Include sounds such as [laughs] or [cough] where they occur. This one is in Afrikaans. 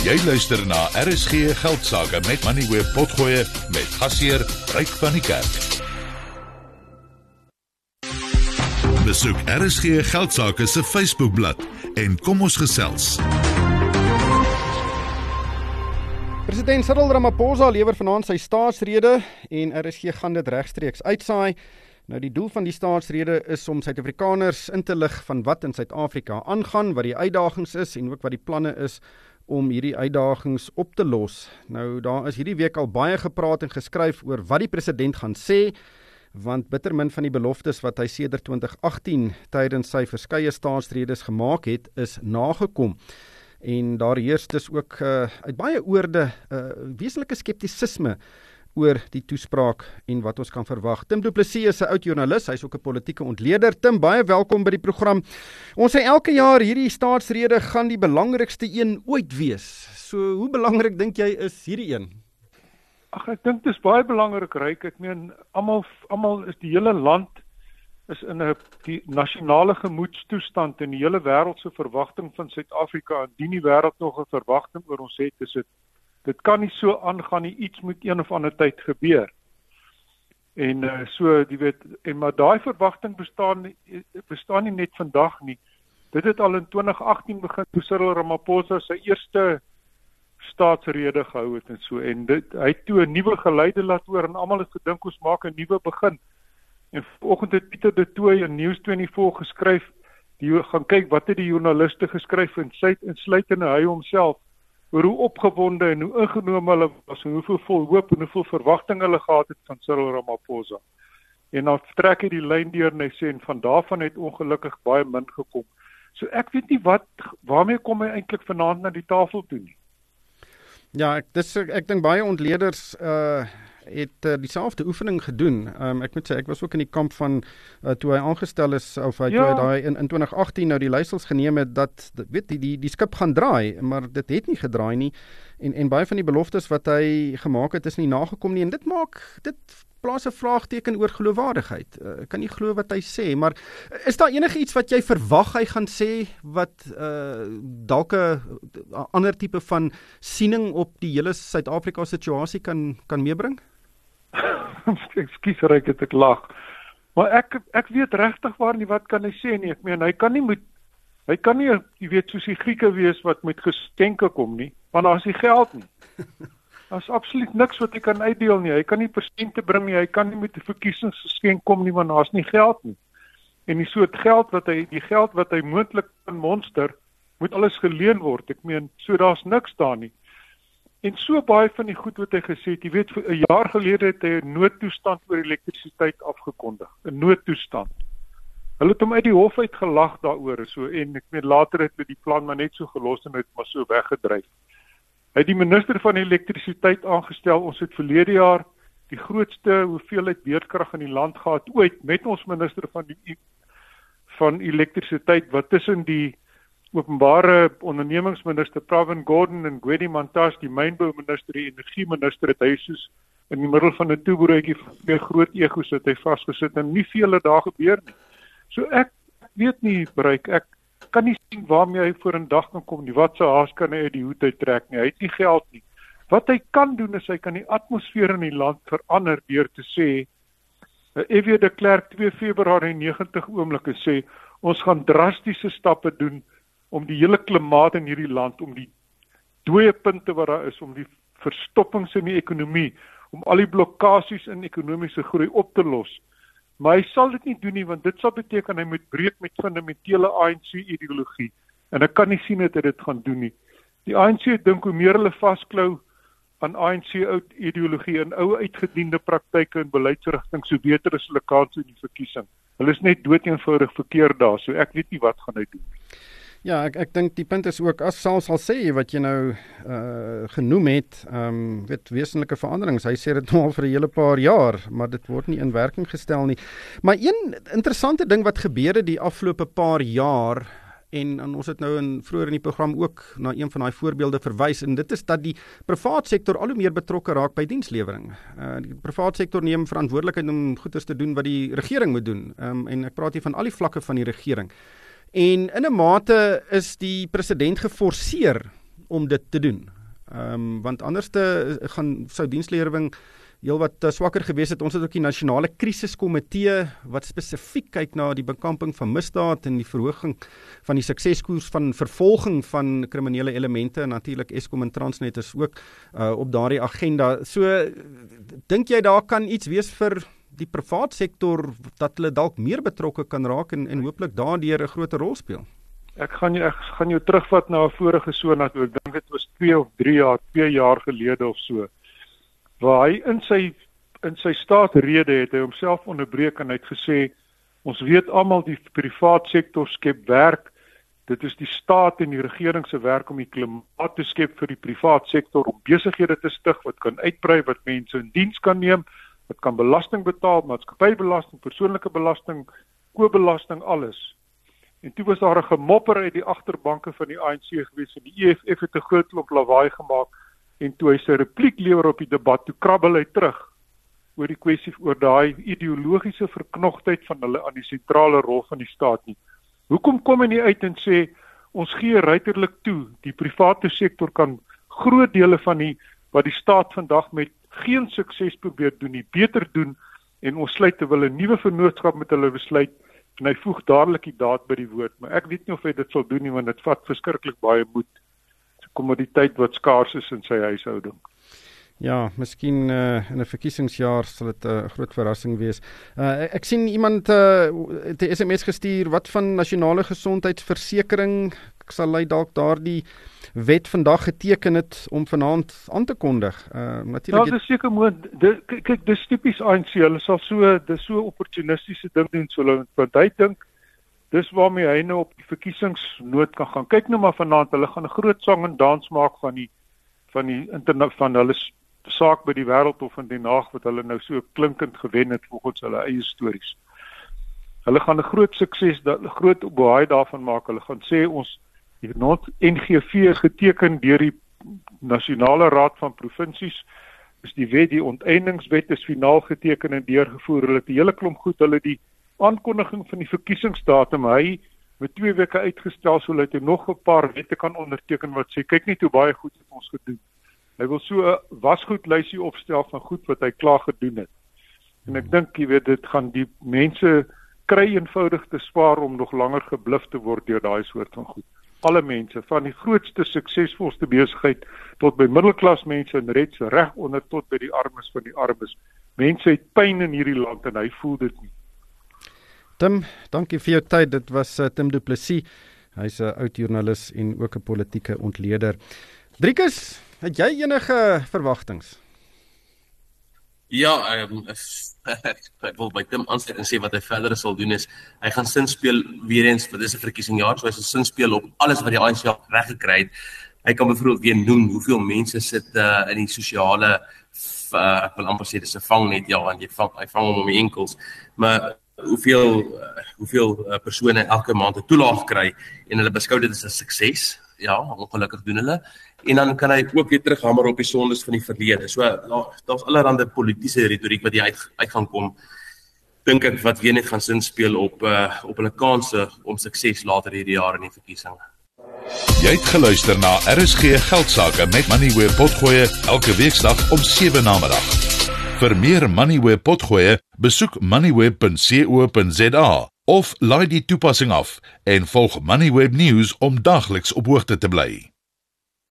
Jy luister na RSG Geldsaake met Money Web Potgoe met gasheer Ryk van die Kerk. Besoek RSG Geldsaake se Facebookblad en kom ons gesels. President Cyril Ramaphosa lewer vanaand sy staatsrede en RSG gaan dit regstreeks uitsaai. Nou die doel van die staatsrede is om Suid-Afrikaners in te lig van wat in Suid-Afrika aangaan, wat die uitdagings is en ook wat die planne is om hierdie uitdagings op te los. Nou daar is hierdie week al baie gepraat en geskryf oor wat die president gaan sê want bitter min van die beloftes wat hy sedert 2018 tydens sy verskeie staatsredes gemaak het, is nagekom en daar heers dus ook uh, uit baie oorde uh, wesenlike skeptisisme oor die toespraak en wat ons kan verwag. Tim Du Plessis is 'n oud joernalis, hy's ook 'n politieke ontleder. Tim, baie welkom by die program. Ons sê elke jaar hierdie staatsrede gaan die belangrikste een ooit wees. So, hoe belangrik dink jy is hierdie een? Ag, ek dink dit is baie belangrik, ryk. Ek meen almal almal is die hele land is in 'n die nasionale gemoedstoestand en die hele wêreld se verwagting van Suid-Afrika en die wêreld nog 'n verwagting oor ons het is dit dit kan nie so aangaan nie iets moet een of ander tyd gebeur. En uh, so jy weet en maar daai verwagting bestaan bestaan nie net vandag nie. Dit het al in 2018 begin toe Cyril Ramaphosa sy eerste staatsrede gehou het en so en dit hy toe 'n nuwe geleide laat hoor en almal het gedink ons maak 'n nuwe begin. En vanoggend het Pieter de Tooy in News24 geskryf, die gaan kyk wat het die joernaliste geskryf en sy insluitende hy homself oor hoe opgewonde en hoe ingenome hulle was en hoeveel vol hoop en hoeveel verwagting hulle gehad het van Cyril Ramaphosa. En dan trek hy die lyn deur en hy sê en van daarvan het ongelukkig baie min gekom. So ek weet nie wat waarmee kom hy eintlik vanaand na die tafel toe nie. Ja, ek dis ek dink baie ontleeders uh het uh, dieselfde oefening gedoen. Um, ek moet sê ek was ook in die kamp van uh, toe hy aangestel is of hy ja. toe hy daai in, in 2018 nou die leiersels geneem het dat weet die die die skip gaan draai, maar dit het nie gedraai nie. En en baie van die beloftes wat hy gemaak het is nie nagekom nie en dit maak dit plaas 'n vraagteken oor geloofwaardigheid. Uh, kan nie glo wat hy sê, maar is daar enige iets wat jy verwag hy gaan sê wat uh dalk 'n ander tipe van siening op die hele Suid-Afrika situasie kan kan meebring? [laughs] Ekskuus reg het ek lag. Maar ek ek weet regtig waar nie wat kan hy sê nie. Ek meen hy kan nie moet hy kan nie jy weet soos die Grieke wees wat met geskenke kom nie, want daar is nie geld nie. [laughs] Daar's absoluut niks wat hy kan uitdeel nie. Hy kan nie persente bring nie. Hy kan nie met 'n verkiesingsgeskenk kom nie want daar's nie geld nie. En die soort geld wat hy die geld wat hy moontlik kan monster moet alles geleen word. Ek meen, so daar's niks daar nie. En so baie van die goed wat hy gesê het, jy weet vir 'n jaar gelede het hy 'n noodtoestand oor elektrisiteit afgekondig, 'n noodtoestand. Hulle het hom uit die hof uit gelag daaroor so en ek weet later het hulle die plan maar net so gelos en dit maar so weggedryf. Hy het die minister van elektrisiteit aangestel. Ons het verlede jaar die grootste hoeveelheid beerdkrag in die land gehad ooit met ons minister van die van elektrisiteit wat tussen die openbare ondernemingsminister Pravin Gordhan en Gwedi Mantashe, die mynbouminister en energieminister het hy soos in die middel van 'n toebroodjie vir groot egos het hy vasgesit en nie veel het daar gebeur nie. So ek weet nie bereik ek kan nie sien waarmee hy voor 'n dag kan kom nie. Wat se haas kan hy uit die hoed uit trek nie. Hy het nie geld nie. Wat hy kan doen is hy kan die atmosfeer in die land verander deur te sê F.W. de Klerk 2 Februarie 90 oomblikke sê ons gaan drastiese stappe doen om die hele klimaat in hierdie land om die dooie punte wat daar is om die verstoppings in die ekonomie om al die blokkades in ekonomiese groei op te los. Maar hy sal dit nie doen nie want dit sal beteken hy moet breek met fundamentele ANC ideologie en ek kan nie sien dat hy dit gaan doen nie. Die ANC dink hoe meer hulle vasklou aan ANC oud ideologie en ou uitgediende praktyke en beleidsrigtinge, so beter is hulle kans in die verkiesing. Hulle is net doeteenvoudig verkeerd daar, so ek weet nie wat gaan hy doen nie. Ja, ek ek dink die punt is ook as selfs al sê wat jy nou uh genoem het, ehm um, weet wesenlike veranderings. Hy sê dit nou al vir 'n hele paar jaar, maar dit word nie in werking gestel nie. Maar een interessante ding wat gebeur het die afgelope paar jaar en, en ons het nou in vroeër in die program ook na een van daai voorbeelde verwys en dit is dat die privaat sektor al hoe meer betrokke raak by dienslewering. Uh die privaat sektor neem verantwoordelikheid om goeders te doen wat die regering moet doen. Ehm um, en ek praat hier van al die vlakke van die regering. En in 'n mate is die president geforseer om dit te doen. Ehm um, want anderste gaan sou dienslewering heelwat uh, swakker gewees het. Ons het ook die nasionale krisiskomitee wat spesifiek kyk na die bekamping van misdaad en die verhoging van die sukseskoers van vervolging van kriminele elemente en natuurlik Eskom en Transnet is ook uh, op daardie agenda. So dink jy daar kan iets wees vir die privaat sektor dat hulle dalk meer betrokke kan raak en en hooplik daardeur 'n groter rol speel? Ek gaan jou ek gaan jou terugvat na 'n vorige sonat, ek dink dit was 2 of 3 jaar, 2 jaar gelede of so waar hy in sy in sy staatsrede het hy homself onderbreek en hy het gesê ons weet almal die privaat sektor skep werk dit is die staat en die regering se werk om die klimaat te skep vir die privaat sektor om besighede te stig wat kan uitbrei wat mense in diens kan neem wat kan belasting betaal maatskappybelasting persoonlike belasting koopbelasting alles en toe was daar 'n gemopper uit die agterbanke van die ANC gewees en die EFF het 'n groot klomp lawaai gemaak en toe hy sy repliek lewer op die debat, toe krabbel hy terug oor die kwessie oor daai ideologiese verknogtheid van hulle aan die sentrale rol van die staat nie. Hoekom kom hy nie uit en sê ons gee ruiterlik toe die private sektor kan groot dele van die wat die staat vandag met geen sukses probeer doen nie, beter doen en ons sluit te wil 'n nuwe vennootskap met hulle besluit en hy voeg dadelik die daad by die woord, maar ek weet nie of hy dit sal doen nie want dit vat verskriklik baie moed kommoditeit wat skaars is in sy huishouding. Ja, miskien uh, in 'n verkiesingsjaar sal dit 'n uh, groot verrassing wees. Uh, ek sien iemand uh, het 'n SMS gestuur wat van nasionale gesondheidsversekering sal hy dalk daardie wet vandag geteken het om vanaand aan te kondig. Uh natuurlik Ja, dis seker moet kyk dis tipies ANC. Hulle sal so dis so opportunistiese ding doen so hulle want hy dink dis waarmee hy nou op die verkiesingsnoot kan gaan. Kyk nou maar vanaand, hulle gaan 'n groot sang en dans maak van die van die internet van hulle saak by die wêreldhof in Den Haag wat hulle nou so klinkend gewen het volgens hulle eie stories. Hulle gaan 'n groot sukses, 'n groot baie daarvan maak. Hulle gaan sê ons het not NGV geteken deur die Nasionale Raad van Provinsies. Is die wet die onteeningswet is finaal geteken en deurgevoer. Hulle het 'n hele klomp goed, hulle die aankondiging van die verkiesingsdatum hy met 2 weke uitgestel sodat hy nog 'n paar wette kan onderteken wat sê kyk net hoe baie goed het ons gedoen. Hy wil so 'n wasgoed lysie opstel van goed wat hy klaar gedoen het. En ek dink jy weet dit gaan die mense kry eenvoudig te spaar om nog langer gebluf te word deur daai soort van goed. Alle mense van die grootste suksesvolste besigheid tot by middelklas mense en reg onder tot by die armes van die armes. Mense het pyn in hierdie land en hy voel dit nie. Tim, dankie vir jou tyd. Dit was uh, Tim Du Plessis. Hy's 'n oud joernalis en ook 'n politieke ontleder. Driekus, het jy enige verwagtinge? Ja, um, [laughs] ek wil by Tim aansluit en sê wat hy verder sal doen is hy gaan sin speel weer eens vir dis 'n verkiesingsjaar, so hy sal sin speel op alles wat die ANC reg gekry het. Hy kan byvoorbeeld weer noem hoeveel mense sit uh, in die sosiale uh, ek wil amper sê dis 'n vangnet ja, want jy vang hy vang hom om die enkels. Maar hoeveel uh, hoeveel uh, persone elke maand 'n toelaag kry en hulle beskou dit as 'n sukses. Ja, ongelukkig doen hulle. En dan kan hy ook weer terughamer op die sondes van die verlede. So daar's allerlei politieke retoriek wat jy uit uit gaan kom. Dink ek wat weer net gaan sin speel op uh, op hulle kansse om sukses later hierdie jaar in die verkiesing. Jy het geluister na RSG Geldsaake met Money where potgoe elke weeksdag om 7 na middag. Vir meer Moneyweb potgoe, besoek moneyweb.co.za of laai die toepassing af en volg Moneyweb News om dagliks op hoogte te bly.